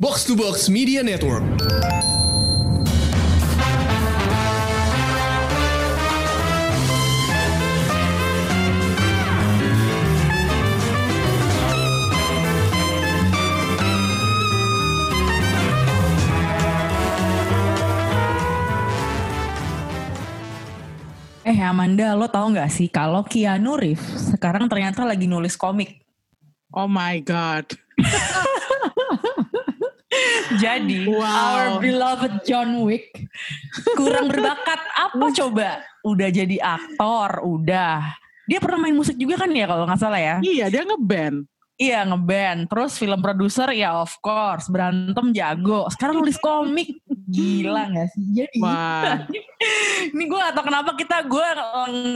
Box to Box Media Network. Eh Amanda, lo tau gak sih kalau Keanu Reeves sekarang ternyata lagi nulis komik. Oh my god. Jadi Wow. our beloved John Wick kurang berbakat apa coba? Udah jadi aktor, udah. Dia pernah main musik juga kan ya kalau nggak salah ya? Iya dia ngeband. Iya ngeband, terus film produser ya of course, berantem jago. Sekarang nulis komik, gila gak sih? Jadi Wah. ini gue gak tau kenapa kita gue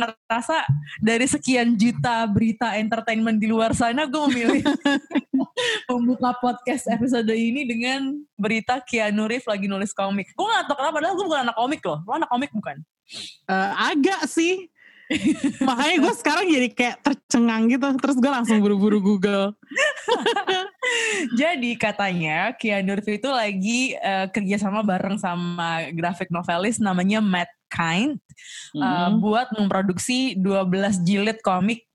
ngerasa dari sekian juta berita entertainment di luar sana gue memilih membuka podcast episode ini dengan berita Keanu Reeves lagi nulis komik. Gue gak tau kenapa, padahal gue bukan anak komik loh. Lo anak komik bukan? Eh, agak sih. Makanya gue sekarang jadi kayak tercengang gitu. Terus gue langsung buru-buru Google. Jadi katanya Keanu Reeves itu lagi eh, kerjasama bareng sama graphic novelis namanya Matt Kind Mhm. buat memproduksi 12 jilid komik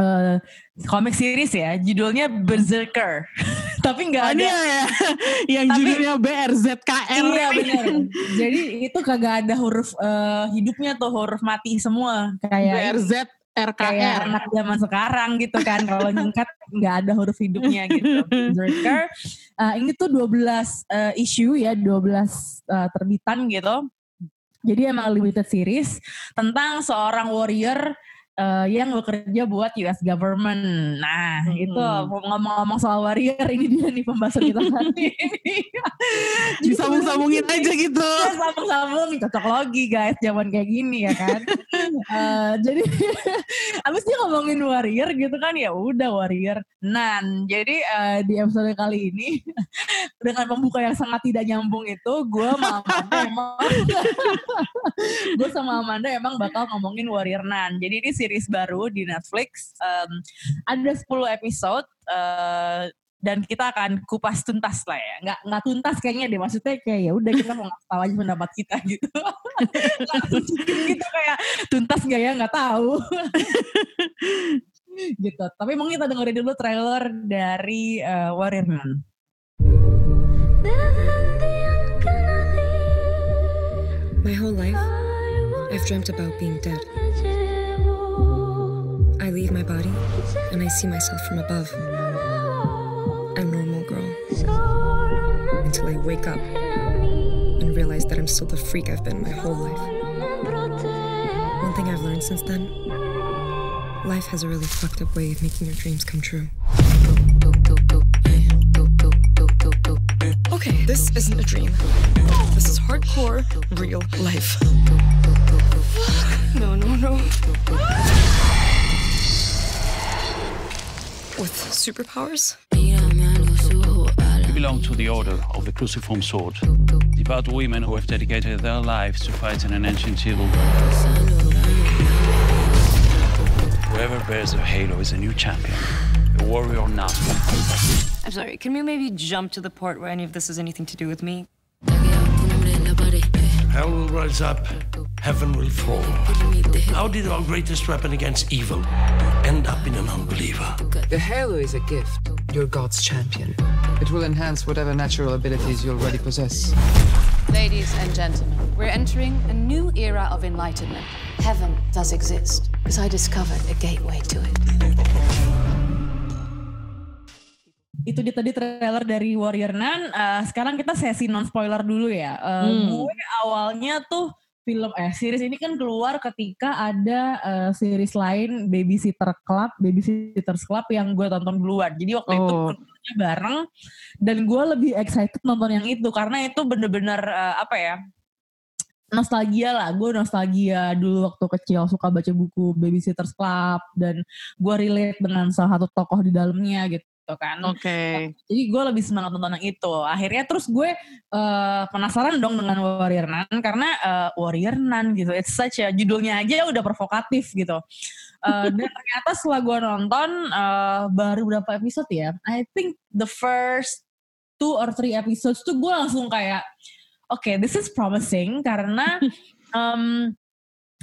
eh, komik series ya judulnya Berserker tapi nggak Oh, ada. ya, yang Tapi- judulnya BRZKR. iya benar. Jadi itu kagak ada huruf eh, hidupnya tuh huruf mati semua. Kayak kayak BRZRKR. anak zaman sekarang gitu kan. Kalau nyingkat nggak ada huruf hidupnya gitu. Berserker eh, ini tuh 12 eh, issue ya 12 eh, terbitan gitu. Jadi emang limited series tentang seorang warrior eh, yang bekerja buat US government. Nah, Hmm. itu ngomong-ngomong soal warrior ini dia nih pembahasan kita hari ini. Jadi Disambung-sambungin aja gitu. Sambung-sambung cocok logi guys zaman kayak gini ya kan Eh, jadi abis dia ngomongin warrior gitu kan ya udah warrior nan jadi eh, di episode kali ini dengan pembuka yang sangat tidak nyambung itu gue sama Amanda emang gue sama Amanda emang bakal ngomongin warrior nan jadi ini series baru di Netflix Em, ada 10 episode eh, dan kita akan kupas tuntas lah ya. Nggak nggak tuntas kayaknya deh maksudnya kayak ya udah kita mau ngasih tahu aja pendapat kita gitu. Gitu kayak tuntas nggak ya? Nggak tahu. Gitu. Tapi mau kita dengerin dulu trailer dari eh, Warrior Nun My whole life, I've dreamt about being dead. I leave my body and I see myself from above. A normal girl. Until I wake up and realize that I'm still the freak I've been my whole life. One thing I've learned since then life has a really fucked up way of making your dreams come true. Okay, this isn't a dream. This is hardcore, real life. No, no, no. With superpowers? We belong to the Order of the Cruciform Sword, devout women who have dedicated their lives to fighting an ancient evil. Whoever bears a halo is a new champion, a warrior now. I'm sorry, can we maybe jump to the part where any of this has anything to do with me? Hell will rise up, heaven will fall. How did our greatest weapon against evil end up in an unbeliever? The Halo is a gift. You're God's champion. It will enhance whatever natural abilities you already possess. Ladies and gentlemen, we're entering a new era of enlightenment. Heaven does exist, because I discovered a gateway to it. itu dia tadi trailer dari Warrior Nun. Eh, sekarang kita sesi non spoiler dulu ya. Eh, Hmm. Gue awalnya tuh film eh series ini kan keluar ketika ada eh, series lain Babysitter Club, Babysitters Club yang gue tonton duluan. Jadi waktu itu Oh. nontonnya bareng dan gue lebih excited nonton yang itu karena itu bener-bener eh, apa ya? nostalgia lah, gue nostalgia dulu waktu kecil suka baca buku Babysitters Club dan gue relate dengan salah satu tokoh di dalamnya gitu kan. Oke. Jadi gue lebih semangat nonton yang itu. Akhirnya terus gue eh, penasaran dong dengan Warrior Nun karena eh, Warrior Nun gitu. It's such a judulnya aja udah provokatif gitu. Eh, dan ternyata setelah gue nonton eh, baru berapa episode ya? I think the first two or three episodes tuh gue langsung kayak oke okay, this is promising karena um,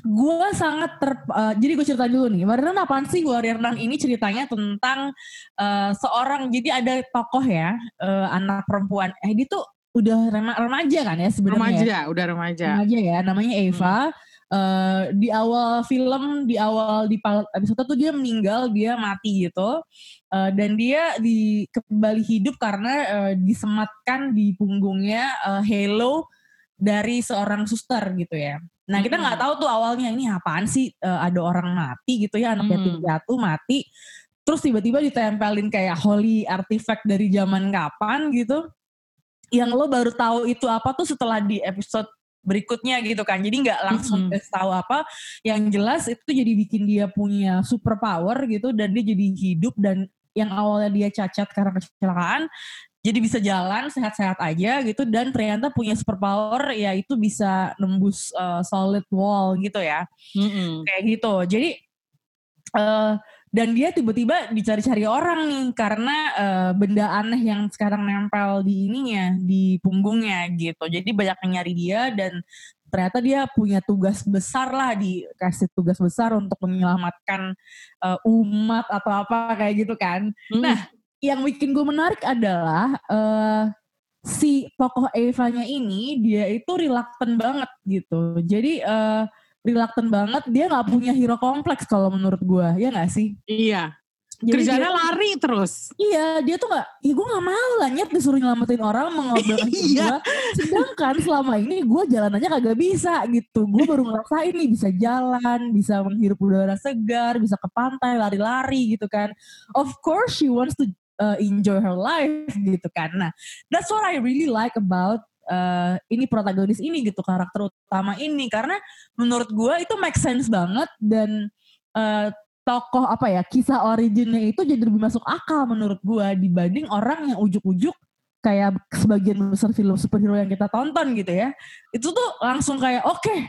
gue sangat ter uh, jadi gue cerita dulu nih Warrior Nun apaan sih? Warrior Nun ini ceritanya tentang uh, seorang jadi ada tokoh ya uh, anak perempuan. Eh dia tuh udah remaja kan ya sebenarnya? Remaja ya? udah remaja. Remaja ya namanya Eva. Hmm. Uh, di awal film di awal di episode tuh dia meninggal dia mati gitu. Uh, dan dia di kembali hidup karena uh, disematkan di punggungnya uh, halo dari seorang suster gitu ya nah kita nggak hmm. tahu tuh awalnya ini apaan sih uh, ada orang mati gitu ya anak yatim hmm. piatu mati terus tiba-tiba ditempelin kayak holy artifact dari zaman kapan gitu yang lo baru tahu itu apa tuh setelah di episode berikutnya gitu kan. Jadi nggak langsung mm -hmm. tahu apa. Yang jelas itu jadi bikin dia punya super power gitu dan dia jadi hidup dan yang awalnya dia cacat karena kecelakaan jadi bisa jalan sehat-sehat aja gitu dan ternyata punya super power ya itu bisa nembus uh, solid wall gitu ya. Mm -hmm. Kayak gitu. Jadi uh, dan dia tiba-tiba dicari-cari orang nih karena uh, benda aneh yang sekarang nempel di ininya di punggungnya gitu jadi banyak yang nyari dia dan ternyata dia punya tugas besar lah dikasih tugas besar untuk menyelamatkan uh, umat atau apa kayak gitu kan hmm. nah yang bikin gue menarik adalah uh, si tokoh Eva-nya ini dia itu reluctant banget gitu. Jadi uh, reluctant banget dia nggak punya hero kompleks kalau menurut gue ya nggak sih? Iya. Jadi kerjanya dia, lari terus. Iya dia tuh nggak ya gue nggak mau lah nyet disuruh nyelamatin orang mengobrolkan iya. gue sedangkan selama ini gue jalanannya kagak bisa gitu. Gue baru ngerasain nih bisa jalan bisa menghirup udara segar bisa ke pantai lari-lari gitu kan. Of course she wants to uh, enjoy her life gitu kan. Nah that's what I really like about uh, ini protagonis ini gitu karakter utama ini. Karena menurut gue itu make sense banget dan uh, tokoh apa ya kisah originnya itu jadi lebih masuk akal menurut gue dibanding orang yang ujuk-ujuk kayak sebagian besar film superhero yang kita tonton gitu ya. Itu tuh langsung kayak oke okay,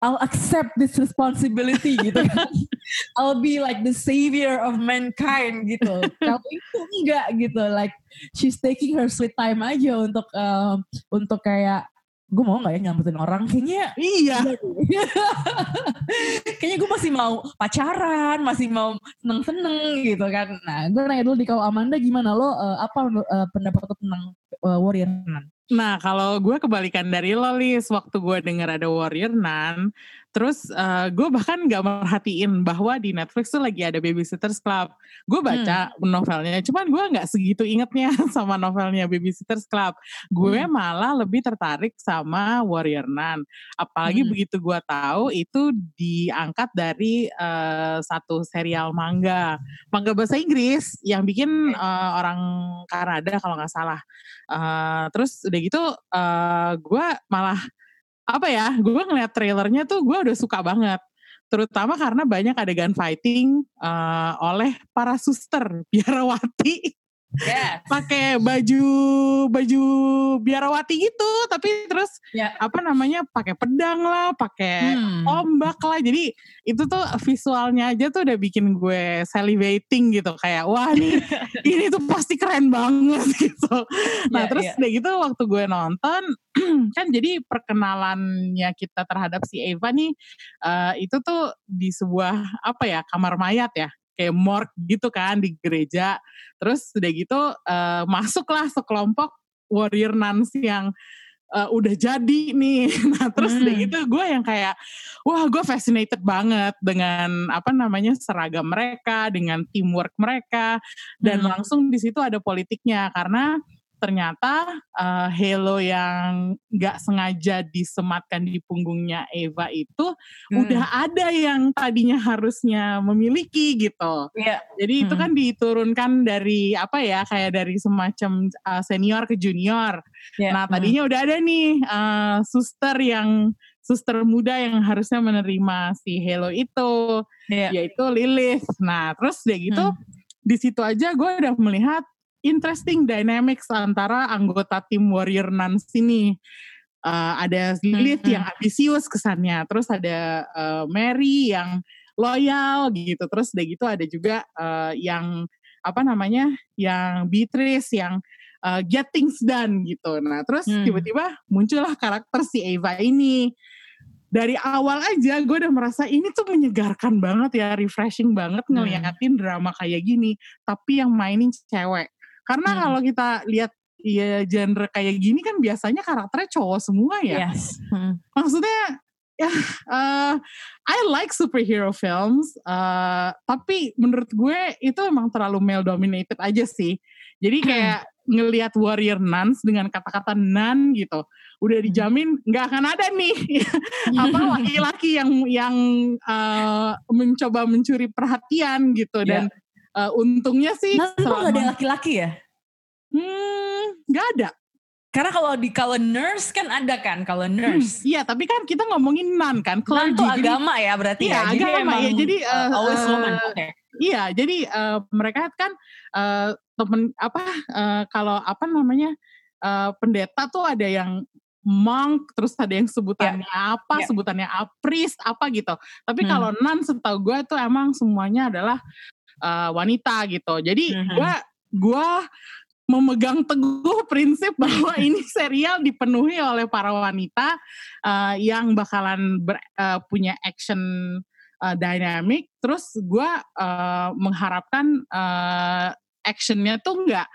I'll accept this responsibility gitu kan. I'll be like the savior of mankind gitu. Kalau itu enggak gitu, like she's taking her sweet time aja untuk uh, untuk kayak gue mau nggak ya nyampetin orang? Kayaknya iya. kayaknya gue masih mau pacaran masih mau seneng seneng gitu kan. Nah gue nanya dulu di kau Amanda gimana? Lo uh, apa uh, pendapat lo tentang uh, Warrior Nun Nah, kalau gue kebalikan dari lo, Lis, waktu gue denger ada Warrior Nun, Terus uh, gue bahkan gak merhatiin bahwa di Netflix tuh lagi ada Babysitters Club. Gue baca hmm. novelnya, cuman gue gak segitu ingetnya sama novelnya Babysitters Club. Gue hmm. malah lebih tertarik sama Warrior Nun. Apalagi hmm. begitu gue tahu itu diangkat dari uh, satu serial manga, manga bahasa Inggris yang bikin uh, orang Kanada kalau nggak salah. Uh, terus udah gitu uh, gue malah apa ya gue ngeliat trailernya tuh gue udah suka banget. Terutama karena banyak adegan fighting uh, oleh para suster biarawati Yes. pakai baju baju biarawati gitu tapi terus yeah. apa namanya pakai pedang lah pakai hmm. ombak lah jadi itu tuh visualnya aja tuh udah bikin gue salivating gitu kayak wah nih ini tuh pasti keren banget gitu nah yeah, terus yeah. udah gitu waktu gue nonton kan jadi perkenalannya kita terhadap si Eva nih uh, itu tuh di sebuah apa ya kamar mayat ya kayak morgue gitu kan di gereja. Terus udah gitu uh, masuklah sekelompok warrior nuns yang uh, udah jadi nih. Nah terus hmm. udah gitu gue yang kayak, wah gue fascinated banget dengan apa namanya seragam mereka, dengan teamwork mereka, dan hmm. langsung di situ ada politiknya karena ternyata uh, Halo yang nggak sengaja disematkan di punggungnya Eva itu hmm. udah ada yang tadinya harusnya memiliki gitu. Yeah. Jadi hmm. itu kan diturunkan dari apa ya kayak dari semacam uh, senior ke junior. Yeah. Nah tadinya hmm. udah ada nih uh, suster yang suster muda yang harusnya menerima si Halo itu, yeah. yaitu Lilith. Nah terus dia gitu. Hmm. Di situ aja gue udah melihat interesting dynamics antara anggota tim Warrior Nuns ini. Uh, ada Lilith hmm. yang ambisius kesannya, terus ada uh, Mary yang loyal gitu, terus udah gitu ada juga uh, yang apa namanya, yang Beatrice yang uh, get things done gitu. Nah terus Hmm. tiba-tiba muncullah karakter si Eva ini. Dari awal aja gue udah merasa ini tuh menyegarkan banget ya, refreshing banget Hmm. ngeliatin drama kayak gini. Tapi yang mainin cewek. Karena Hmm. kalau kita lihat ya genre kayak gini kan biasanya karakternya cowok semua ya. Yes. Hmm. Maksudnya ya eh, I like superhero films, eh, tapi menurut gue itu emang terlalu male dominated aja sih. Jadi kayak ngelihat Warrior Nuns dengan kata-kata nun gitu, udah dijamin nggak akan ada nih apa laki-laki yang yang eh, mencoba mencuri perhatian gitu dan eh, untungnya sih Nah, itu nggak ada selama laki-laki ya? hmm nggak ada. Karena kalau di kalau nurse kan ada kan kalau Hmm, nurse. Iya, tapi kan kita ngomongin nun kan, clergy. tuh Jadi- agama ya berarti Iya, ya. Jadi agama ya. Jadi uh, always eh, woman. Oke. Iya, jadi eh, mereka kan eh, temen apa eh, kalau apa namanya eh, pendeta tuh ada yang monk, terus ada yang sebutannya apa, Ya. sebutannya a- priest apa gitu. Tapi Hmm. kalau nun setahu gue tuh emang semuanya adalah eh, wanita gitu. Jadi Mhm. gue gue memegang teguh prinsip bahwa ini serial dipenuhi oleh para wanita eh, yang bakalan ber- eh, punya action uh, dynamic terus gue uh, mengharapkan uh, actionnya tuh nggak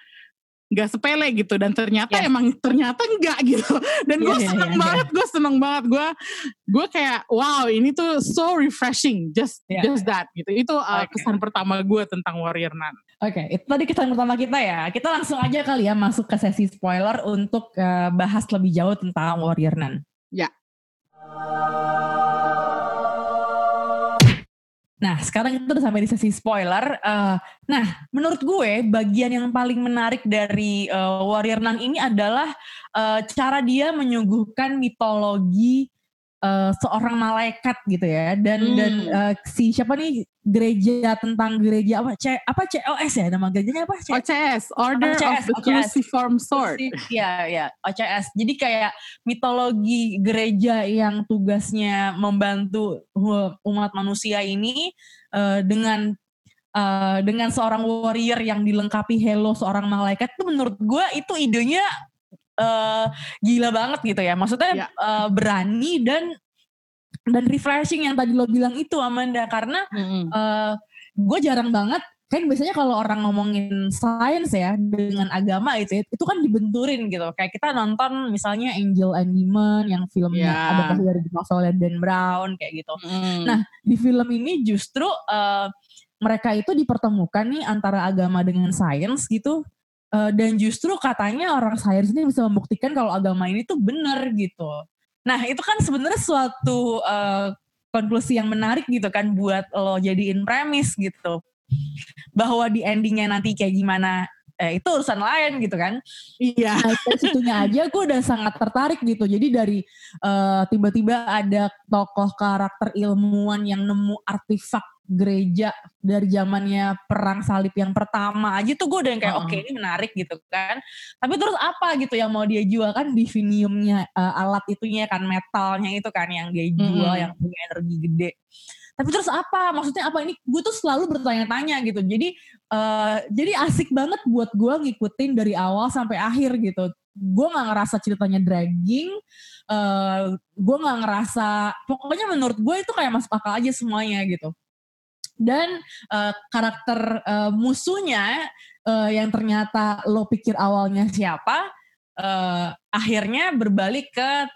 nggak sepele gitu dan ternyata Yes. emang ternyata enggak gitu dan gue Iya, iya, seneng iya, banget gue seneng banget gue gue kayak wow ini tuh so refreshing just Iya. just that gitu itu uh, Oke. kesan pertama gue tentang Warrior Nun Oke, itu tadi kesan pertama kita ya. Kita langsung aja kali ya masuk ke sesi spoiler untuk uh, bahas lebih jauh tentang Warrior Nun. Ya. Nah, sekarang kita udah sampai di sesi spoiler. Eh, nah, menurut gue bagian yang paling menarik dari eh, Warrior Nun ini adalah eh, cara dia menyuguhkan mitologi eh, seorang malaikat gitu ya. Dan Hmm. dan eh, si siapa nih gereja tentang gereja apa? C apa COS ya nama gerejanya apa? C- OCS Order OCS, of the OCS. Cruciform Sword Iya, iya, OCS. Jadi kayak mitologi gereja yang tugasnya membantu umat manusia ini eh, dengan eh, dengan seorang warrior yang dilengkapi halo seorang malaikat itu menurut gue itu idenya eh, gila banget gitu ya. Maksudnya Ya. eh, berani dan dan refreshing yang tadi lo bilang itu Amanda karena Mm-mm. gue jarang banget kan biasanya kalau orang ngomongin sains ya dengan agama itu itu kan dibenturin gitu kayak kita nonton misalnya Angel and Demon yang filmnya Ya. adaptasi dari novelnya Dan Brown kayak gitu Mm. nah di film ini justru eh, mereka itu dipertemukan nih antara agama dengan sains gitu Eh, dan justru katanya orang sains ini bisa membuktikan kalau agama ini tuh benar gitu. Nah itu kan sebenarnya suatu eh, konklusi yang menarik gitu kan buat lo jadiin premis gitu. Bahwa di endingnya nanti kayak gimana eh, itu urusan lain gitu kan iya Nah, dari situnya aja gue udah sangat tertarik gitu. Jadi dari eh, tiba-tiba ada tokoh karakter ilmuwan yang nemu artefak gereja dari zamannya perang salib yang pertama aja tuh gue udah yang kayak oke ini menarik gitu kan. Tapi terus apa gitu yang mau dia jual kan diviniumnya eh, alat itunya kan metalnya itu kan yang dia jual Mm-mm. yang punya energi gede. Tapi terus apa? Maksudnya apa ini? Gue tuh selalu bertanya-tanya gitu. Jadi eh, jadi asik banget buat gue ngikutin dari awal sampai akhir gitu. Gue nggak ngerasa ceritanya dragging. eh gue nggak ngerasa. Pokoknya menurut gue itu kayak masuk akal aja semuanya gitu. Dan eh, karakter eh, musuhnya eh, yang ternyata lo pikir awalnya siapa, eh, akhirnya berbalik ke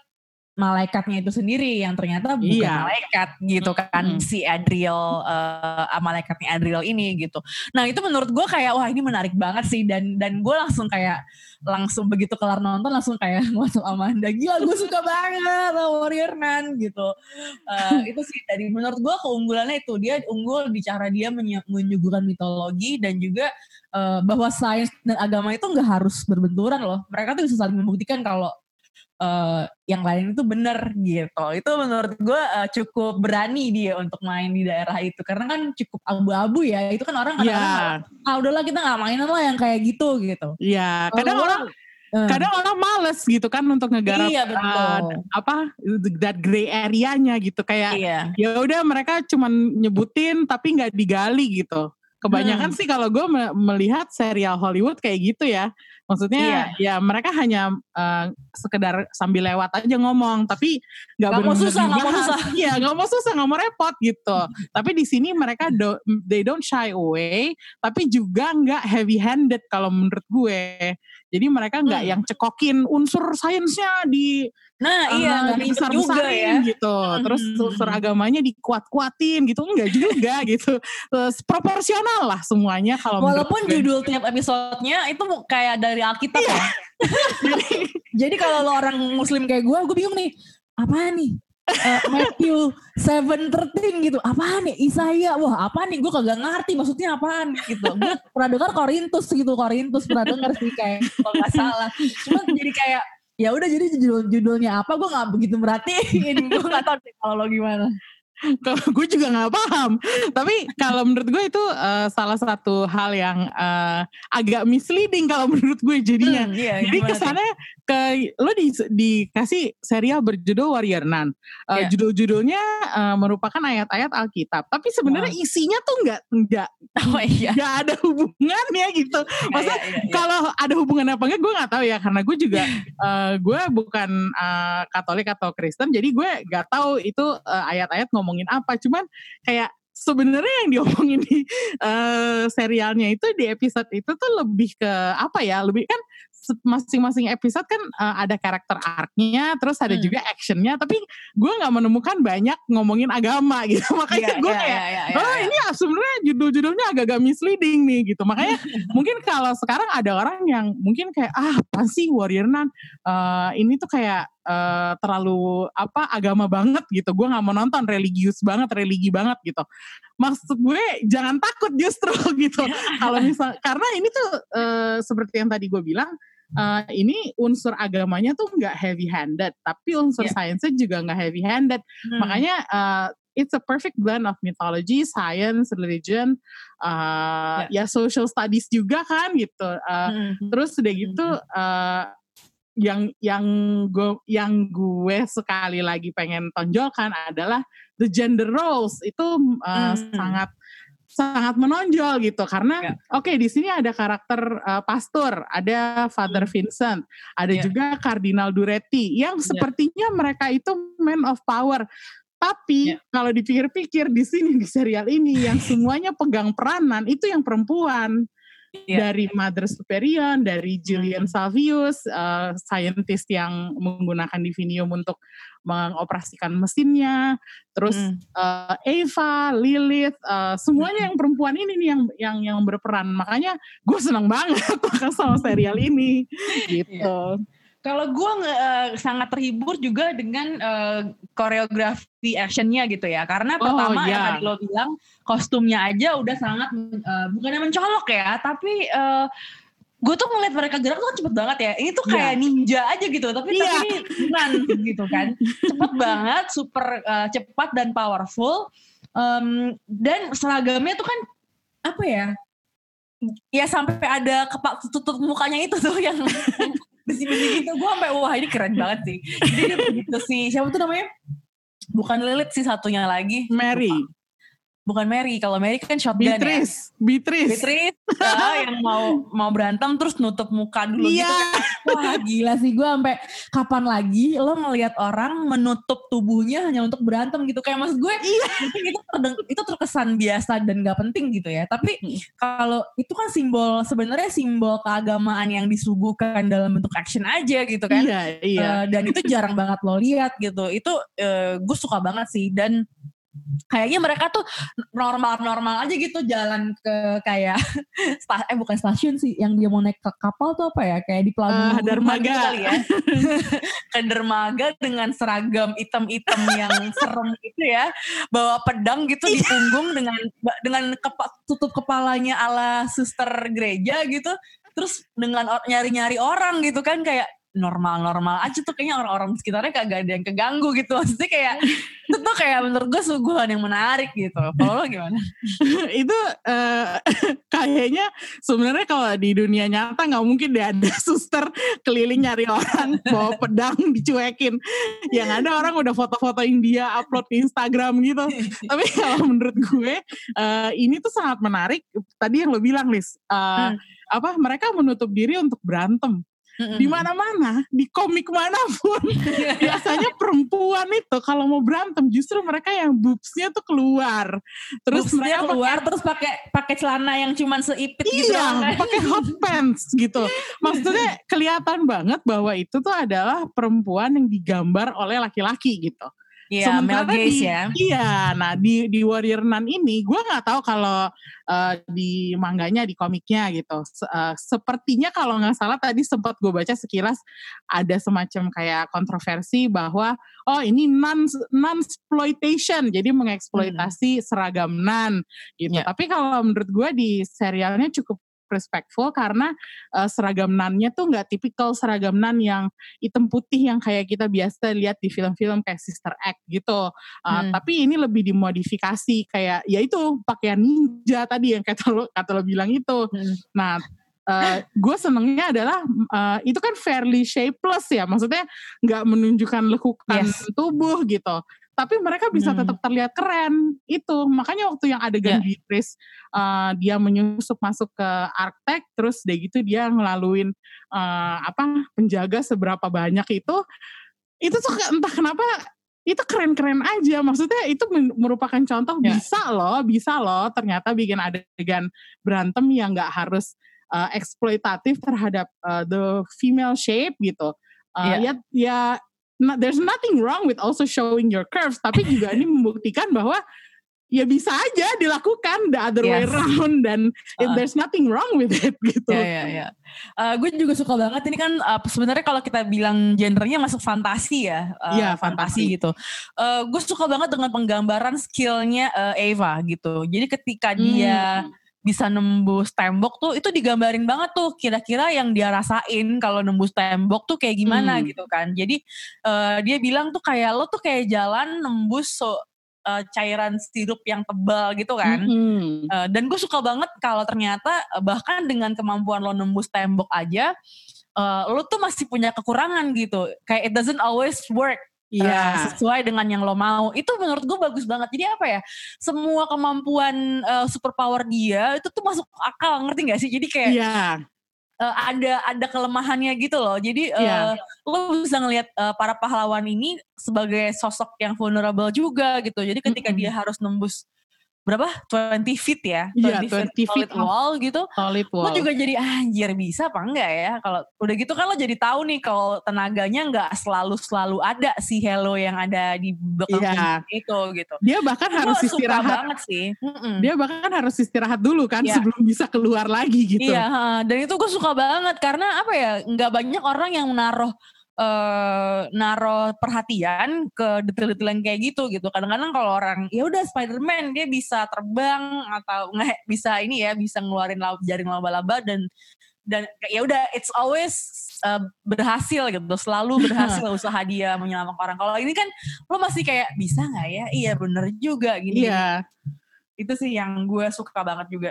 malaikatnya itu sendiri yang ternyata bukan Iya. malaikat gitu kan Mm-mm. si Adriel eh, malaikatnya Adriel ini gitu. Nah itu menurut gue kayak wah ini menarik banget sih dan dan gue langsung kayak langsung begitu kelar nonton langsung kayak WhatsApp Amanda gila gue suka banget Warrior Nun gitu. Eh, itu sih dari menurut gue keunggulannya itu dia unggul di cara dia menyuguhkan mitologi dan juga eh, bahwa sains dan agama itu nggak harus berbenturan loh. Mereka tuh bisa saling membuktikan kalau eh, yang lain itu benar gitu. Itu menurut gue eh, cukup berani dia untuk main di daerah itu karena kan cukup abu-abu ya. Itu kan orang kadang-kadang Iya, ah udahlah kita nggak mainan lah yang kayak gitu gitu. iya. Kadang Kalau orang Eh, kadang orang males gitu kan untuk ngegarap Iya, betul. uh, apa that gray area-nya gitu kayak iya. ya udah mereka cuman nyebutin tapi nggak digali gitu. Kebanyakan Hmm. sih kalau gue melihat serial Hollywood kayak gitu ya. Maksudnya Iya. ya mereka hanya eh, sekedar sambil lewat aja ngomong, tapi nggak mau susah, nggak mau susah. Iya, nggak mau susah, nggak mau repot gitu. tapi di sini mereka do, they don't shy away, tapi juga nggak heavy handed kalau menurut gue. Jadi mereka nggak Hmm. yang cekokin unsur sainsnya di Nah iya, eh, nggak ribet juga ya. gitu. Terus Hmm. unsur agamanya dikuat-kuatin gitu. Enggak juga gitu. Terus proporsional lah semuanya kalau Walaupun judul tiap episodenya itu kayak dari Alkitab ya. Jadi kalau lo orang muslim kayak gue, gue bingung nih. Apaan nih? Eh, Matthew 7.13 gitu. Apaan nih? Isaiah. Wah apaan nih? Gue kagak ngerti maksudnya apaan gitu. Gue pernah dengar Korintus gitu. Korintus pernah denger sih kayak kalau nggak salah. Cuma jadi kayak ya udah jadi judul judulnya apa gue nggak begitu merhatiin gue nggak tahu deh kalau lo gimana Kalau gue juga nggak paham. Tapi kalau menurut gue itu eh, salah satu hal yang eh, agak misleading kalau menurut gue jadinya. Hmm, iya, Jadi tuh? kesannya ke lo di, dikasih serial berjudul Warrior Nun. Eh, Iya. Judul-judulnya eh, merupakan ayat-ayat Alkitab. Tapi sebenarnya isinya tuh nggak nggak oh iya nggak ada hubungannya gitu. Maksudnya iya, iya. kalau ada hubungan apa enggak gue nggak tahu ya karena gue juga eh, gue bukan eh, Katolik atau Kristen jadi gue nggak tahu itu eh, ayat-ayat ngomongin apa cuman kayak sebenarnya yang diomongin di eh, serialnya itu di episode itu tuh lebih ke apa ya lebih kan masing-masing episode kan eh, ada karakter arc-nya terus ada Hmm. juga actionnya tapi gue nggak menemukan banyak ngomongin agama gitu makanya Iya, gue iya, kayak iya, iya, oh iya. ini ya sebenarnya judul-judulnya agak-agak misleading nih gitu makanya mungkin kalau sekarang ada orang yang mungkin kayak ah apa sih Warrior Nun Eh, ini tuh kayak eh, terlalu apa agama banget gitu gue nggak mau nonton religius banget religi banget gitu maksud gue jangan takut justru gitu kalau misal karena ini tuh eh, seperti yang tadi gue bilang eh, ini unsur agamanya tuh nggak heavy handed tapi unsur Iya. sainsnya juga nggak heavy handed Hmm. makanya uh, it's a perfect blend of mythology, science, religion, uh, ya social studies juga kan gitu. Uh, Hmm. Terus udah gitu uh, yang yang gue yang gue sekali lagi pengen tonjolkan adalah the gender roles itu uh, Hmm. sangat sangat menonjol gitu karena oke di sini ada karakter uh, pastor, ada Father Vincent, ada Iya. juga Kardinal Duretti yang sepertinya mereka itu man of power. Tapi kalau dipikir-pikir di sini di serial ini yang semuanya pegang peranan itu yang perempuan. Iya. Dari Mother Superior, dari Julian Salvius, uh, scientist yang menggunakan divinium untuk mengoperasikan mesinnya, terus uh, Eva, Lilith, uh, semuanya yang perempuan ini nih yang yang yang berperan. Makanya gue seneng banget sama serial ini, gitu. Kalau gue sangat terhibur juga dengan eh, koreografi actionnya gitu ya, karena Oh, pertama iya. yang tadi lo bilang kostumnya aja udah sangat eh, bukannya mencolok ya, tapi eh, gue tuh ngeliat mereka gerak tuh kan cepet banget ya. Ini tuh Iya. kayak ninja aja gitu, tapi Iya. tapi beneran gitu kan, cepet banget, super eh, cepat dan powerful. Em, dan seragamnya tuh kan apa ya? Ya sampai ada kepak tutup mukanya itu tuh yang besi-besi gitu. Gue sampai wah ini keren banget sih. Jadi dia begitu sih. Siapa tuh namanya? Bukan Lilith sih satunya lagi. Mary. Bukan Mary. Kalau Mary kan shotgun Beatrice, Beatrice. ya. Beatrice. ah, yang mau mau berantem terus nutup muka dulu Iya. gitu kan. Wah gila sih gue sampai kapan lagi lo ngelihat orang menutup tubuhnya hanya untuk berantem gitu kayak mas gue mungkin itu terdeng- itu terkesan biasa dan gak penting gitu ya tapi kalau itu kan simbol sebenarnya simbol keagamaan yang disuguhkan dalam bentuk action aja gitu kan Iya, iya. Eh, dan itu jarang banget lo lihat gitu itu eh, gue suka banget sih dan kayaknya mereka tuh normal-normal aja gitu jalan ke kayak eh bukan stasiun sih yang dia mau naik ke kapal tuh apa ya? Kayak di pelabuhan Ah, dermaga. gitu kali ya ke dermaga dengan seragam item-item yang serem gitu ya bawa pedang gitu di punggung dengan dengan kepa- tutup kepalanya ala suster gereja gitu terus dengan nyari-nyari orang gitu kan kayak normal-normal aja tuh kayaknya orang-orang sekitarnya kagak ada yang keganggu gitu. Maksudnya kayak itu tuh kayak menurut gue suguhan yang menarik gitu. Kalau lo gimana? Itu uh, kayaknya sebenarnya kalau di dunia nyata nggak mungkin deh ada suster keliling nyari orang bawa pedang dicuekin. Yang ada orang udah foto-fotoin dia upload di Instagram gitu. Tapi kalau menurut gue uh, ini tuh sangat menarik. Tadi yang lo bilang Lis uh, hmm. apa mereka menutup diri untuk berantem di mana-mana, di komik mana pun, biasanya perempuan itu kalau mau berantem justru mereka yang boobsnya tuh keluar. Terus mereka keluar pake, terus pakai pakai celana yang cuman seipit iya, gitu. Iya, pakai hot pants gitu. Maksudnya kelihatan banget bahwa itu tuh adalah perempuan yang digambar oleh laki-laki gitu. Iya, Sementara Mel Gaze di, ya. Iya, nah di di Warrior Nun ini gue nggak tahu kalau uh, di mangganya di komiknya gitu. Uh, sepertinya kalau nggak salah tadi sempat gue baca sekilas ada semacam kayak kontroversi bahwa oh ini non non exploitation, jadi mengeksploitasi hmm. seragam nan gitu. Yeah. Tapi kalau menurut gue di serialnya cukup respectful karena uh, seragam nannya tuh nggak tipikal seragam nan yang hitam putih yang kayak kita biasa lihat di film-film kayak Sister Act gitu. Uh, hmm. Tapi ini lebih dimodifikasi kayak ya itu pakaian ninja tadi yang kata lo kata lo bilang itu. Hmm. Nah Uh, gue senengnya adalah uh, itu kan fairly shapeless ya, maksudnya nggak menunjukkan lekukan yes. tubuh gitu tapi mereka bisa hmm. tetap terlihat keren itu makanya waktu yang adegan yeah. Beatrice uh, dia menyusup masuk ke Arctic terus deh gitu dia ngelaluin uh, apa penjaga seberapa banyak itu itu tuh entah kenapa itu keren-keren aja maksudnya itu merupakan contoh yeah. bisa loh bisa loh ternyata bikin adegan berantem yang nggak harus uh, eksploitatif terhadap uh, the female shape gitu uh, yeah. ya ya nah, there's nothing wrong with also showing your curves tapi juga ini membuktikan bahwa ya bisa aja dilakukan the other yes. way around dan uh. there's nothing wrong with it gitu. Ya ya ya. Uh, gue juga suka banget ini kan uh, sebenarnya kalau kita bilang genrenya masuk fantasi ya. Uh, fantasi, fantasi gitu. Uh, gue suka banget dengan penggambaran skillnya uh, Eva gitu. Jadi ketika hmm. dia bisa nembus tembok tuh itu digambarin banget tuh kira-kira yang dia rasain kalau nembus tembok tuh kayak gimana hmm. gitu kan jadi uh, dia bilang tuh kayak lo tuh kayak jalan nembus so, uh, cairan sirup yang tebal gitu kan hmm. uh, dan gue suka banget kalau ternyata bahkan dengan kemampuan lo nembus tembok aja uh, lo tuh masih punya kekurangan gitu kayak it doesn't always work Iya. Uh, sesuai dengan yang lo mau. Itu menurut gue bagus banget. Jadi apa ya? Semua kemampuan uh, superpower dia itu tuh masuk akal, ngerti gak sih? Jadi kayak yeah. uh, ada ada kelemahannya gitu loh. Jadi uh, lo bisa ngelihat uh, para pahlawan ini sebagai sosok yang vulnerable juga gitu. Jadi ketika mm -hmm. dia harus nembus berapa? 20 feet ya? 20, yeah, 20 feet, solid feet wall gitu. Solid wall. lo juga jadi anjir bisa apa enggak ya? Kalau udah gitu kan lo jadi tahu nih kalau tenaganya enggak selalu selalu ada si Hello yang ada di belakang yeah. itu gitu. Dia bahkan harus istirahat. banget sih. Mm-mm. dia bahkan harus istirahat dulu kan yeah. sebelum bisa keluar lagi gitu. Iya yeah, dan itu gue suka banget karena apa ya nggak banyak orang yang menaruh uh, naro perhatian ke detail-detail yang kayak gitu gitu. Kadang-kadang kalau orang ya udah Spider-Man dia bisa terbang atau nggak bisa ini ya bisa ngeluarin jaring laba-laba dan dan ya udah it's always uh, berhasil gitu selalu berhasil usaha dia menyelamatkan orang. Kalau ini kan lo masih kayak bisa nggak ya? Iya bener juga gini iya itu sih yang gue suka banget juga.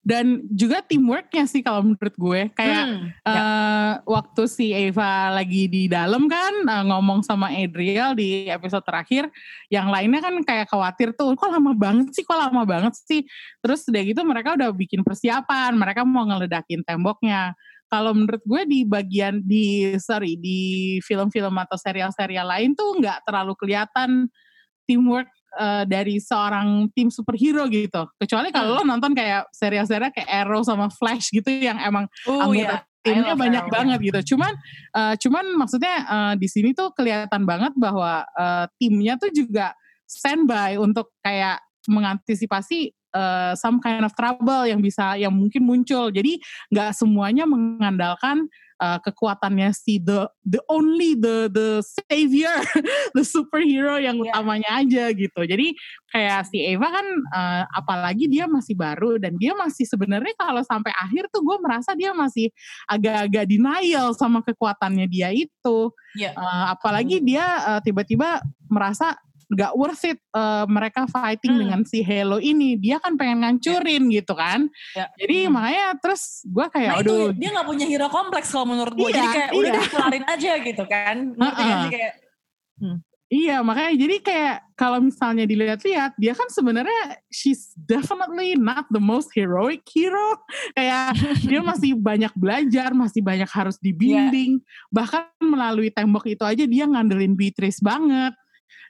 Dan juga teamworknya sih kalau menurut gue. Kayak hmm, uh, ya. waktu si Eva lagi di dalam kan uh, ngomong sama Adriel di episode terakhir yang lainnya kan kayak khawatir tuh kok lama banget sih kok lama banget sih? Terus udah gitu mereka udah bikin persiapan mereka mau ngeledakin temboknya. Kalau menurut gue di bagian di sorry di film-film atau serial-serial lain tuh nggak terlalu kelihatan teamwork uh, dari seorang tim superhero gitu. Kecuali kalau hmm. lo nonton kayak serial-serial kayak Arrow sama Flash gitu yang emang uh, anggota yeah. timnya banyak Arrow, banget gitu. Cuman uh, cuman maksudnya uh, di sini tuh kelihatan banget bahwa uh, timnya tuh juga standby untuk kayak mengantisipasi uh, some kind of trouble yang bisa yang mungkin muncul. Jadi nggak semuanya mengandalkan uh, kekuatannya si the the only the the savior, the superhero yang yeah. utamanya aja gitu. Jadi kayak si Eva kan uh, apalagi dia masih baru dan dia masih sebenarnya kalau sampai akhir tuh gue merasa dia masih agak-agak denial sama kekuatannya dia itu. Yeah. Uh, apalagi dia uh, tiba-tiba merasa nggak worth it uh, mereka fighting hmm. dengan si Halo ini dia kan pengen ngancurin yeah. gitu kan yeah. jadi hmm. makanya terus gue kayak nah, aduh dia nggak punya hero kompleks kalau menurut gue iya, jadi kayak iya. udah deh kelarin aja gitu kan uh -uh. kayak hmm. Iya makanya jadi kayak kalau misalnya dilihat-lihat dia kan sebenarnya she's definitely not the most heroic hero kayak dia masih banyak belajar masih banyak harus dibimbing yeah. bahkan melalui tembok itu aja dia ngandelin Beatrice banget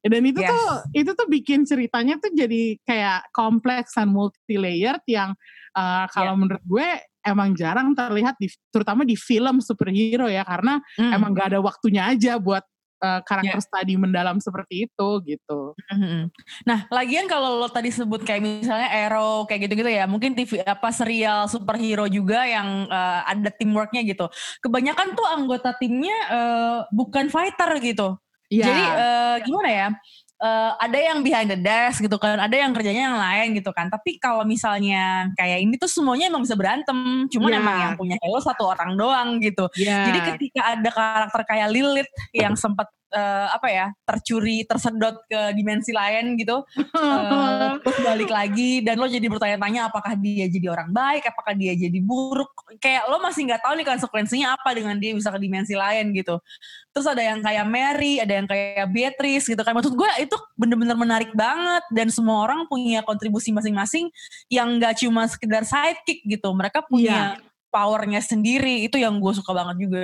dan itu yes. tuh itu tuh bikin ceritanya tuh jadi kayak kompleks dan multi layered yang uh, kalau yeah. menurut gue emang jarang terlihat di terutama di film superhero ya karena mm. emang gak ada waktunya aja buat uh, karakter yeah. study mendalam seperti itu gitu. Mm-hmm. Nah, lagian kalau lo tadi sebut kayak misalnya Arrow kayak gitu-gitu ya, mungkin TV apa serial superhero juga yang uh, ada teamworknya gitu. Kebanyakan tuh anggota timnya uh, bukan fighter gitu. Yeah. Jadi uh, gimana ya? Uh, ada yang behind the desk gitu kan, ada yang kerjanya yang lain gitu kan. Tapi kalau misalnya kayak ini tuh semuanya emang bisa berantem, cuman yeah. emang yang punya Halo satu orang doang gitu. Yeah. Jadi ketika ada karakter kayak Lilith yang sempat uh, apa ya tercuri tersedot ke dimensi lain gitu. Uh, terus balik lagi dan lo jadi bertanya-tanya apakah dia jadi orang baik apakah dia jadi buruk? Kayak lo masih nggak tahu nih konsekuensinya apa dengan dia bisa ke dimensi lain gitu. Terus ada yang kayak Mary ada yang kayak Beatrice gitu kan. Maksud gue itu bener-bener menarik banget dan semua orang punya kontribusi masing-masing yang nggak cuma sekedar sidekick gitu. Mereka punya yeah. powernya sendiri itu yang gue suka banget juga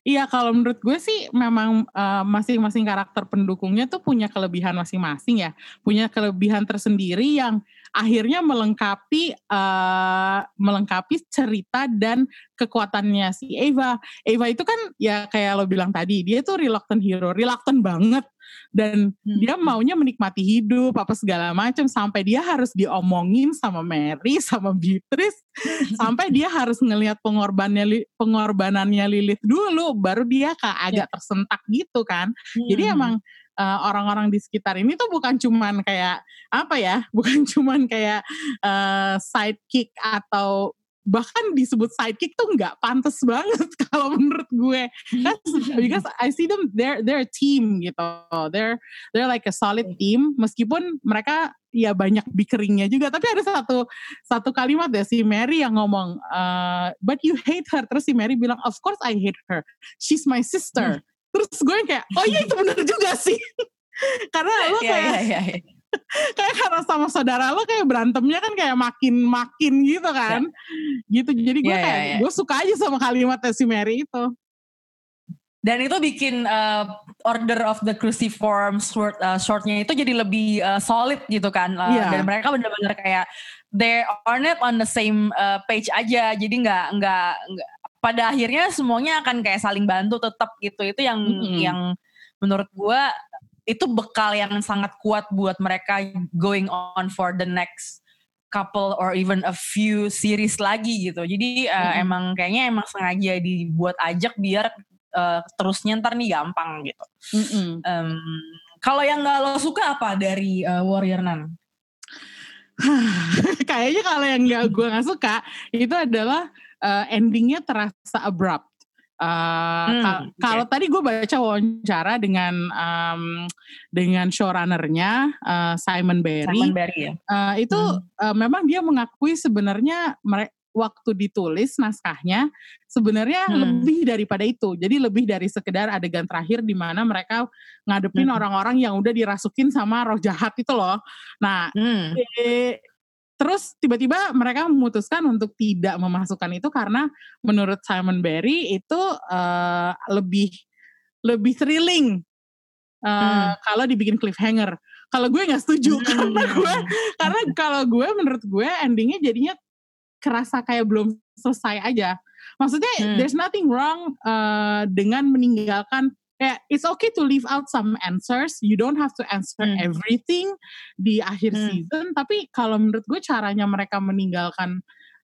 Iya, kalau menurut gue sih memang uh, masing-masing karakter pendukungnya tuh punya kelebihan masing-masing ya, punya kelebihan tersendiri yang akhirnya melengkapi uh, melengkapi cerita dan kekuatannya si Eva. Eva itu kan ya kayak lo bilang tadi, dia tuh reluctant hero, reluctant banget dan hmm. dia maunya menikmati hidup apa segala macam sampai dia harus diomongin sama Mary sama Beatrice sampai dia harus ngelihat pengorbanannya pengorbanannya Lilith dulu baru dia kayak agak ya. tersentak gitu kan hmm. jadi emang uh, orang-orang di sekitar ini tuh bukan cuman kayak apa ya bukan cuman kayak uh, sidekick atau bahkan disebut sidekick tuh nggak pantas banget kalau menurut gue. Because I see them they're they're a team gitu. They're they're like a solid team. Meskipun mereka ya banyak bickeringnya juga. Tapi ada satu satu kalimat ya si Mary yang ngomong uh, but you hate her. Terus si Mary bilang of course I hate her. She's my sister. Terus gue kayak oh iya itu benar juga sih. Karena lo iya, kayak yeah, yeah, yeah kayak karena sama saudara lo kayak berantemnya kan kayak makin makin gitu kan yeah. gitu jadi gue yeah, kayak yeah, yeah. gue suka aja sama kalimat si Mary itu dan itu bikin uh, Order of the Cruciform short, uh, shortnya itu jadi lebih uh, solid gitu kan uh, yeah. dan mereka benar-benar kayak they are not on the same uh, page aja jadi nggak nggak pada akhirnya semuanya akan kayak saling bantu tetap gitu itu yang mm -hmm. yang menurut gue itu bekal yang sangat kuat buat mereka going on for the next couple or even a few series lagi gitu. Jadi uh, mm emang kayaknya emang sengaja dibuat ajak biar uh, terusnya ntar nih gampang gitu. Mm -hmm. um, kalau yang nggak lo suka apa dari uh, Warrior Nun? kayaknya kalau yang nggak gue nggak suka itu adalah uh, endingnya terasa abrupt. Uh, hmm, kal okay. Kalau tadi gue baca wawancara dengan um, dengan showrunnernya uh, Simon Barry, Simon Barry ya? uh, itu hmm. uh, memang dia mengakui sebenarnya waktu ditulis naskahnya sebenarnya hmm. lebih daripada itu. Jadi lebih dari sekedar adegan terakhir di mana mereka ngadepin hmm. orang-orang hmm. yang udah dirasukin sama roh jahat itu loh. Nah, hmm. eh, Terus tiba-tiba mereka memutuskan untuk tidak memasukkan itu karena menurut Simon Barry itu uh, lebih lebih thrilling uh, hmm. kalau dibikin cliffhanger. Kalau gue nggak setuju hmm. karena gue karena kalau gue menurut gue endingnya jadinya kerasa kayak belum selesai aja. Maksudnya hmm. there's nothing wrong uh, dengan meninggalkan kayak it's okay to leave out some answers you don't have to answer hmm. everything di akhir hmm. season tapi kalau menurut gue caranya mereka meninggalkan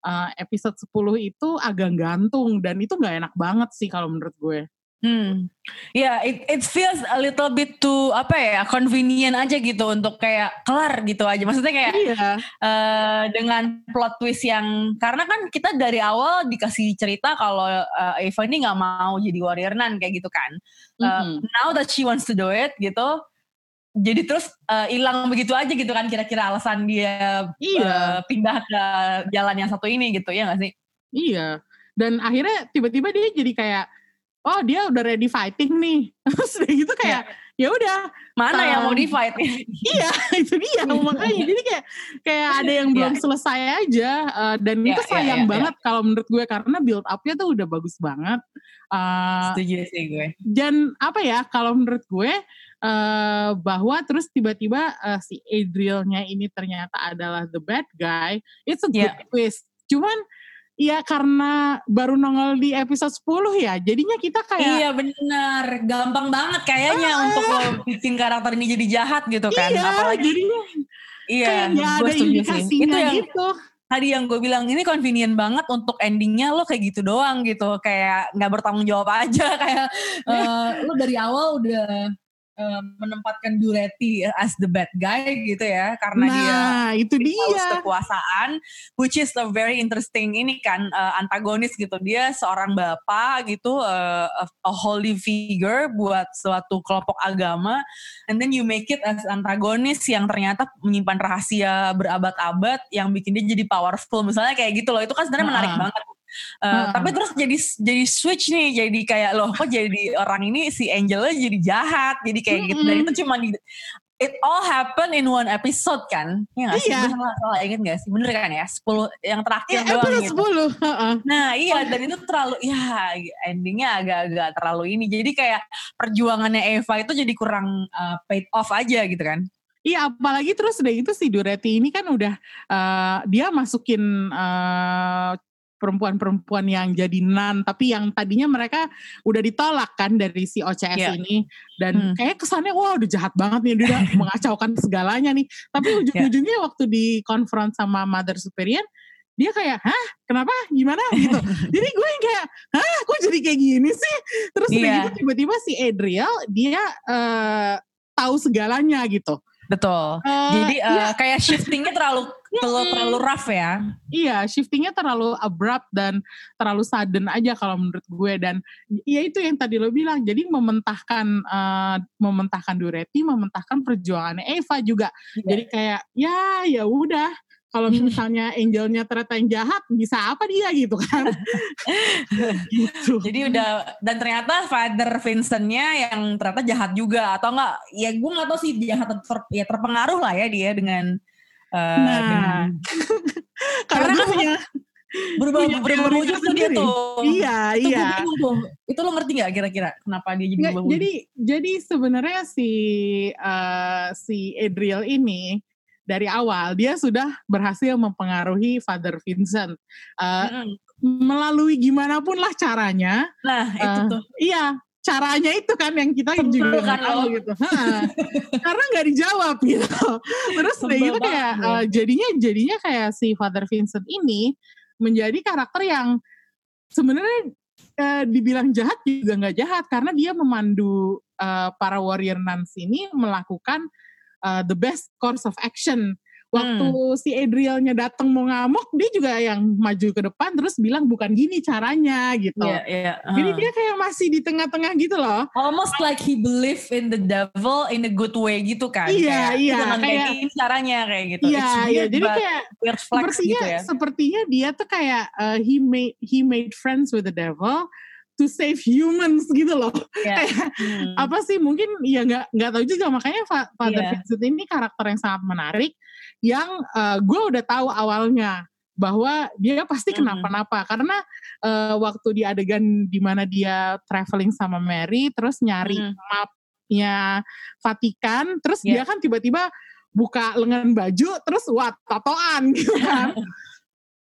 uh, episode 10 itu agak gantung dan itu nggak enak banget sih kalau menurut gue. Hmm, ya yeah, it it feels a little bit too apa ya convenient aja gitu untuk kayak kelar gitu aja. Maksudnya kayak iya. uh, dengan plot twist yang karena kan kita dari awal dikasih cerita kalau uh, Eva ini nggak mau jadi warrior nan kayak gitu kan. Uh, mm -hmm. Now that she wants to do it gitu, jadi terus hilang uh, begitu aja gitu kan kira-kira alasan dia iya. uh, pindah ke jalan yang satu ini gitu ya nggak sih? Iya. Dan akhirnya tiba-tiba dia jadi kayak oh dia udah ready fighting nih. Terus udah gitu kayak ya udah mana um, yang mau di fight iya itu dia. Makanya jadi kayak kayak ada yang belum yeah. selesai aja uh, dan yeah, itu sayang yeah, yeah, banget yeah. kalau menurut gue karena build upnya tuh udah bagus banget. Uh, setuju sih gue. dan apa ya kalau menurut gue uh, bahwa terus tiba-tiba uh, si Adrielnya ini ternyata adalah the bad guy it's a good yeah. twist. Cuman Iya karena baru nongol di episode 10 ya. Jadinya kita kayak Iya benar, gampang banget kayaknya ah, untuk lo bikin karakter ini jadi jahat gitu kan. Iya, Apalagi jadinya Iya, kayak ada indikasinya Itu yang gitu. Tadi yang gue bilang ini convenient banget untuk endingnya lo kayak gitu doang gitu, kayak nggak bertanggung jawab aja kayak uh, lo dari awal udah menempatkan Duretti as the bad guy gitu ya karena nah, dia itu dia. kekuasaan which is a very interesting ini kan uh, antagonis gitu. Dia seorang bapak gitu uh, a, a holy figure buat suatu kelompok agama and then you make it as antagonis yang ternyata menyimpan rahasia berabad-abad yang bikin dia jadi powerful. Misalnya kayak gitu loh. Itu kan sebenarnya menarik banget Uh, hmm. Tapi terus jadi jadi switch nih, jadi kayak loh kok jadi orang ini si Angelnya jadi jahat, jadi kayak hmm. gitu. Dan itu cuma di it all happen in one episode kan? Ya gak sih? Iya. Gue salah, inget gak sih? Bener kan ya? 10 yang terakhir ya, doang gitu. 10. Uh-uh. Nah iya dan itu terlalu ya endingnya agak-agak terlalu ini. Jadi kayak perjuangannya Eva itu jadi kurang uh, paid off aja gitu kan? Iya, apalagi terus udah itu si Duretti ini kan udah uh, dia masukin uh, perempuan-perempuan yang jadi nan tapi yang tadinya mereka udah ditolak kan dari si OCS yeah. ini dan hmm. kayak kesannya wah udah jahat banget nih dia udah mengacaukan segalanya nih tapi iya. ujung-ujungnya yeah. waktu di konfront sama Mother Superior dia kayak hah kenapa gimana gitu jadi gue yang kayak hah kok jadi kayak gini sih terus yeah. tiba-tiba si Adriel dia uh, tahu segalanya gitu Betul. Uh, Jadi uh, iya. kayak shiftingnya terlalu terlalu, terlalu rough ya. Iya, shiftingnya terlalu abrupt dan terlalu sudden aja kalau menurut gue dan ya itu yang tadi lo bilang. Jadi mementahkan uh, mementahkan Duretti, mementahkan perjuangannya Eva juga. Yeah. Jadi kayak ya ya udah kalau misalnya angelnya ternyata yang jahat bisa apa dia gitu kan gitu. jadi udah dan ternyata father Vincentnya yang ternyata jahat juga atau enggak ya gue nggak tahu sih jahat ter, ya terpengaruh lah ya dia dengan uh, nah dengan, karena kan punya berubah berubah wujud dia tuh iya itu iya tuh. itu lo ngerti nggak kira-kira kenapa dia jadi berubah jadi jadi sebenarnya si uh, si Adriel ini dari awal dia sudah berhasil mempengaruhi Father Vincent uh, mm. melalui gimana pun lah caranya. Nah uh, itu tuh. Iya caranya itu kan yang kita juga kan tahu gitu. karena nggak dijawab gitu. Terus kayak gitu kayak uh, jadinya jadinya kayak si Father Vincent ini menjadi karakter yang sebenarnya uh, dibilang jahat juga nggak jahat karena dia memandu uh, para warrior nuns ini melakukan uh, the best course of action. Waktu hmm. si Adrielnya datang mau ngamuk, dia juga yang maju ke depan terus bilang bukan gini caranya gitu. Yeah, yeah, uh. Jadi dia kayak masih di tengah-tengah gitu loh. Almost like he believe in the devil in a good way gitu kan. Iya, kayak, iya. Kayak, kayak ini caranya kayak gitu. Iya, iya. Jadi kayak sepertinya, gitu ya. sepertinya dia tuh kayak uh, he made he made friends with the devil to save humans gitu loh. Yeah. hmm. apa sih mungkin ya nggak nggak tahu juga makanya Father yeah. Vincent ini karakter yang sangat menarik yang uh, gue udah tahu awalnya bahwa dia pasti kenapa-napa hmm. karena uh, waktu di adegan di mana dia traveling sama Mary terus nyari hmm. mapnya Vatikan terus yeah. dia kan tiba-tiba buka lengan baju terus wah tatoan gitu kan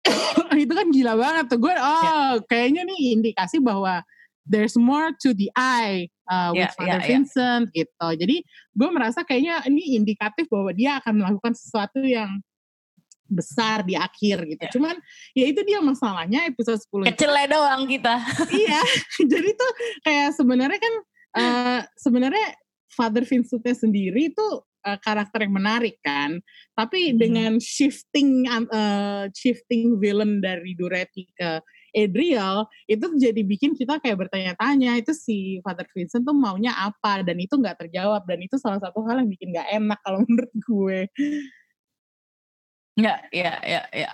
itu kan gila banget tuh gue oh yeah. kayaknya nih indikasi bahwa there's more to the eye uh, with yeah, Father yeah, Vincent yeah. gitu jadi gue merasa kayaknya ini indikatif bahwa dia akan melakukan sesuatu yang besar di akhir gitu. Yeah. Cuman ya itu dia masalahnya episode 10 Kecilnya doang kita. iya. Jadi tuh kayak sebenarnya kan uh, sebenarnya Father Vincentnya sendiri itu uh, karakter yang menarik kan. Tapi hmm. dengan shifting uh, shifting villain dari Duretti ke Adriel itu jadi bikin kita kayak bertanya-tanya itu si Father Vincent tuh maunya apa dan itu nggak terjawab dan itu salah satu hal yang bikin nggak enak kalau menurut gue. Ya, ya, ya, ya.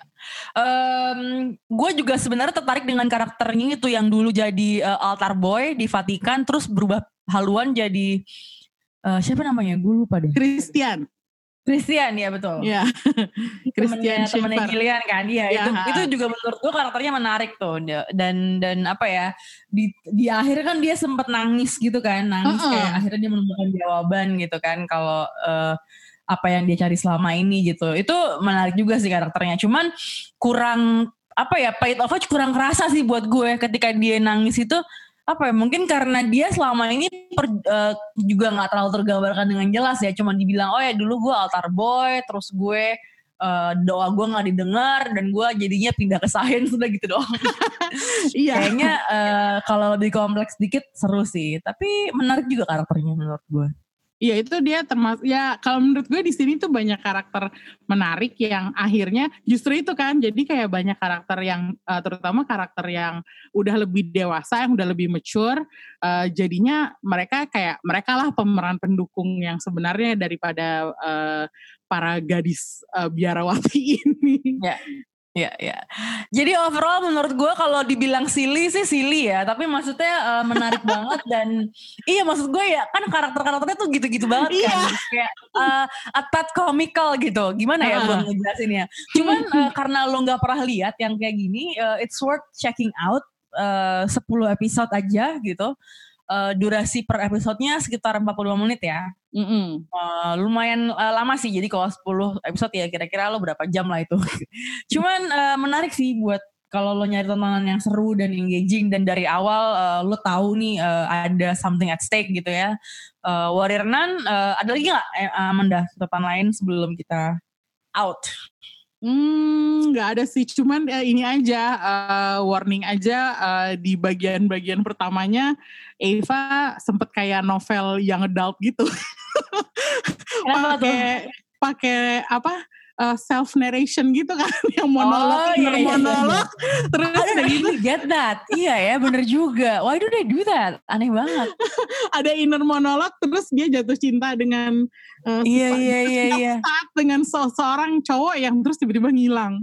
Um, gue juga sebenarnya tertarik dengan karakternya itu yang dulu jadi uh, altar boy di Vatikan, terus berubah haluan jadi uh, siapa namanya? Gue lupa deh. Christian. Christian ya betul. Iya. Christian temennya Gillian kan. Iya ya, itu itu juga menurut gue karakternya menarik tuh dan dan apa ya di di akhir kan dia sempat nangis gitu kan nangis uh -uh. kayak akhirnya dia menemukan jawaban gitu kan kalau uh, apa yang dia cari selama ini gitu. Itu menarik juga sih karakternya. Cuman kurang apa ya pahit of kurang kerasa sih buat gue ketika dia nangis itu apa ya mungkin karena dia selama ini per, uh, juga nggak terlalu tergambarkan dengan jelas ya. Cuma dibilang oh ya dulu gue altar boy terus gue uh, doa gue nggak didengar dan gue jadinya pindah ke sains. Sudah gitu doang. Iya. Kayaknya uh, kalau lebih kompleks dikit seru sih. Tapi menarik juga karakternya menurut gue Iya itu dia termasuk ya kalau menurut gue di sini tuh banyak karakter menarik yang akhirnya justru itu kan jadi kayak banyak karakter yang uh, terutama karakter yang udah lebih dewasa yang udah lebih mature uh, jadinya mereka kayak mereka lah pemeran pendukung yang sebenarnya daripada uh, para gadis uh, biarawati ini. Ya. Ya, ya. Jadi overall menurut gue kalau dibilang silly sih silly ya, tapi maksudnya uh, menarik banget dan iya maksud gue ya kan karakter-karakternya tuh gitu-gitu banget iya. kan, kayak uh, a tad comical gitu. Gimana ya uh. gue ngejelasinnya? Cuman uh, karena lo nggak pernah lihat yang kayak gini, uh, it's worth checking out uh, 10 episode aja gitu uh, durasi per episodenya sekitar 45 menit ya. Mm -hmm. uh, lumayan uh, lama sih, jadi kalau 10 episode ya kira-kira lo berapa jam lah itu. Cuman uh, menarik sih buat kalau lo nyari tontonan yang seru dan engaging dan dari awal uh, lo tahu nih uh, ada something at stake gitu ya. Uh, Warrior Nun, uh, ada lagi nggak Amanda catatan lain sebelum kita out? Hmm, nggak ada sih. Cuman uh, ini aja uh, warning aja uh, di bagian-bagian pertamanya Eva sempet kayak novel yang adult gitu. pakai pakai apa? uh, self narration gitu kan yang monolog oh, iya, iya, monolog iya. terus ada gitu. get that. Iya ya bener juga. Why do they do that? Aneh banget. Ada inner monolog terus dia jatuh cinta dengan uh, iya iya iya iya. Dengan seseorang cowok yang terus tiba-tiba ngilang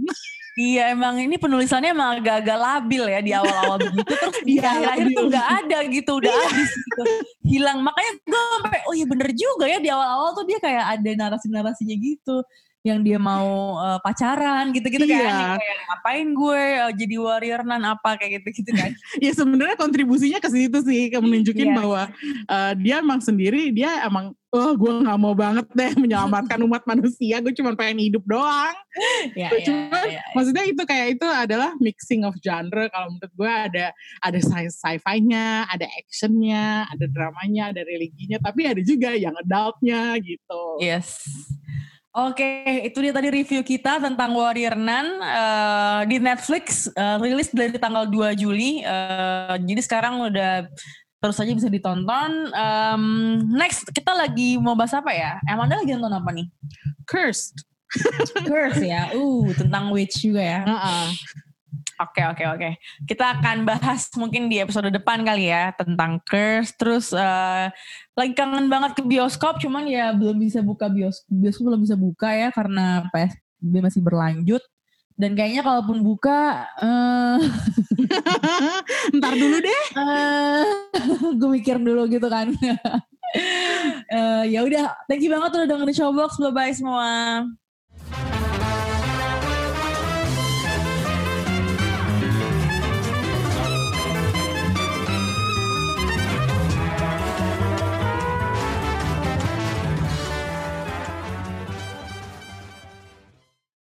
Iya emang ini penulisannya emang agak-agak labil ya di awal-awal begitu. Terus di iya, akhir-akhir tuh nggak ada gitu udah iya. habis gitu. Hilang. Makanya gue sampai oh iya bener juga ya di awal-awal tuh dia kayak ada narasi-narasinya gitu. Yang dia mau uh, pacaran gitu-gitu iya. kan. Kayak ngapain gue uh, jadi warrior nan apa kayak gitu-gitu kan. Ya sebenarnya kontribusinya ke situ sih ke menunjukin iya. bahwa uh, dia emang sendiri dia emang oh gue nggak mau banget deh menyelamatkan umat manusia. Gue cuma pengen hidup doang. Ya, ya, ya, ya. maksudnya itu kayak itu adalah mixing of genre. Kalau menurut gue ada ada sci-fi-nya ada actionnya ada dramanya ada religinya tapi ada juga yang adultnya gitu. Yes. Oke, itu dia tadi review kita tentang Warrior Nun uh, di Netflix, uh, rilis dari tanggal 2 Juli. Uh, jadi sekarang udah terus saja bisa ditonton. Um, next, kita lagi mau bahas apa ya? Emang lagi nonton apa nih? Cursed. Cursed ya, uh tentang witch juga ya. Uh -uh. Oke okay, oke okay, oke. Okay. Kita akan bahas mungkin di episode depan kali ya tentang Curse. Terus uh, lagi kangen banget ke bioskop, cuman ya belum bisa buka bioskop. Bioskop belum bisa buka ya karena PSBB masih berlanjut. Dan kayaknya kalaupun buka, uh, ntar dulu deh. Uh, gue mikir dulu gitu kan. uh, ya udah, thank you banget udah dengerin Showbox. Bye bye semua.